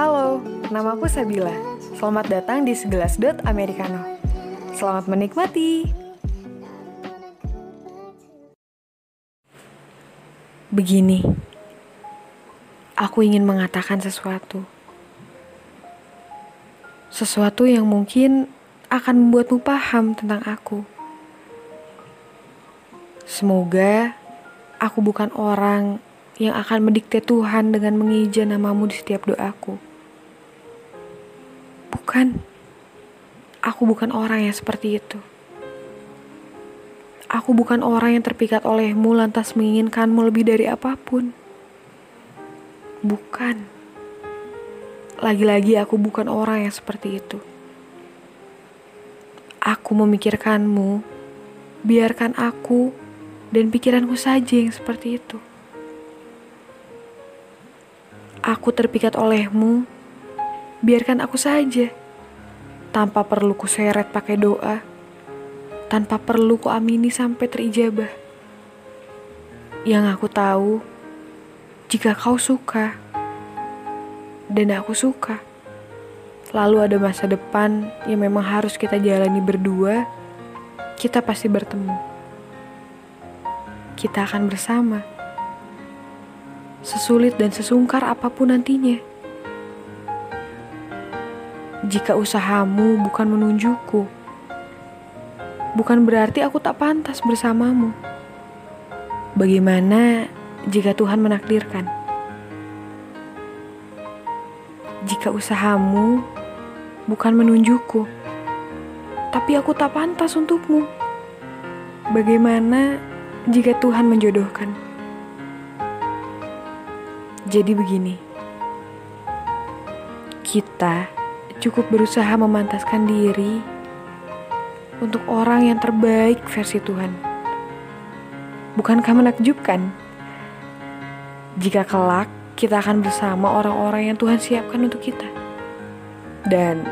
Halo, namaku Sabila. Selamat datang di Segelas Dot Americano. Selamat menikmati. Begini, aku ingin mengatakan sesuatu. Sesuatu yang mungkin akan membuatmu paham tentang aku. Semoga aku bukan orang yang akan mendikte Tuhan dengan mengeja namamu di setiap doaku. Bukan, aku bukan orang yang seperti itu. Aku bukan orang yang terpikat olehmu lantas menginginkanmu lebih dari apa pun. Bukan. Lagi-lagi aku bukan orang yang seperti itu. Aku memikirkanmu, biarkan aku dan pikiranku saja yang seperti itu. Aku terpikat olehmu, biarkan aku saja, tanpa perlu kuseret pakai doa, tanpa perlu kuamini sampai terijabah. Yang aku tahu, jika kau suka, dan aku suka, lalu ada masa depan yang memang harus kita jalani berdua, kita pasti bertemu kita akan bersama. Sesulit dan sesungkar apa pun nantinya. Jika usahamu bukan menunjukku, bukan berarti aku tak pantas bersamamu. Bagaimana jika Tuhan menakdirkan? Jika usahamu bukan menunjukku, tapi aku tak pantas untukmu. Bagaimana jika Tuhan menjodohkan. Jadi begini, kita cukup berusaha memantaskan diri untuk orang yang terbaik versi Tuhan. Bukankah menakjubkan? Jika kelak kita akan bersama orang-orang yang Tuhan siapkan untuk kita. Dan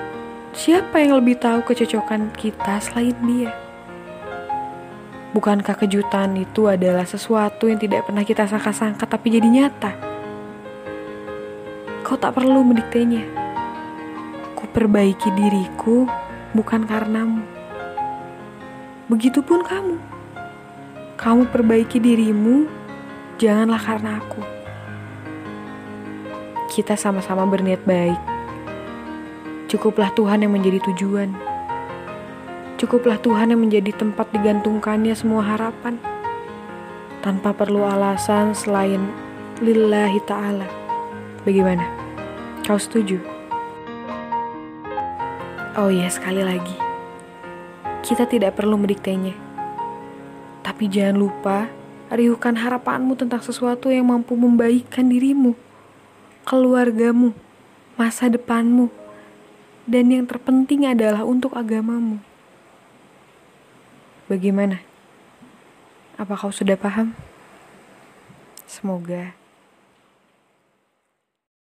siapa yang lebih tahu kecocokan kita selain dia? Bukankah kejutan itu adalah sesuatu yang tidak pernah kita sangka-sangka tapi jadi nyata? Kau tak perlu mendiktenya. Perbaiki diriku bukan karenamu. Begitupun kamu. Kamu perbaiki dirimu, janganlah karena aku. Kita sama-sama berniat baik. Cukuplah Tuhan yang menjadi tujuan. Cukuplah Tuhan yang menjadi tempat digantungkannya semua harapan. Tanpa perlu alasan selain lillahi ta'ala. Bagaimana? Kau setuju? Oh iya, sekali lagi. Kita tidak perlu mendiktenya. Tapi jangan lupa, riuhkan harapanmu tentang sesuatu yang mampu membaikkan dirimu, keluargamu, masa depanmu, dan yang terpenting adalah untuk agamamu. Bagaimana? Apa kau sudah paham? Semoga.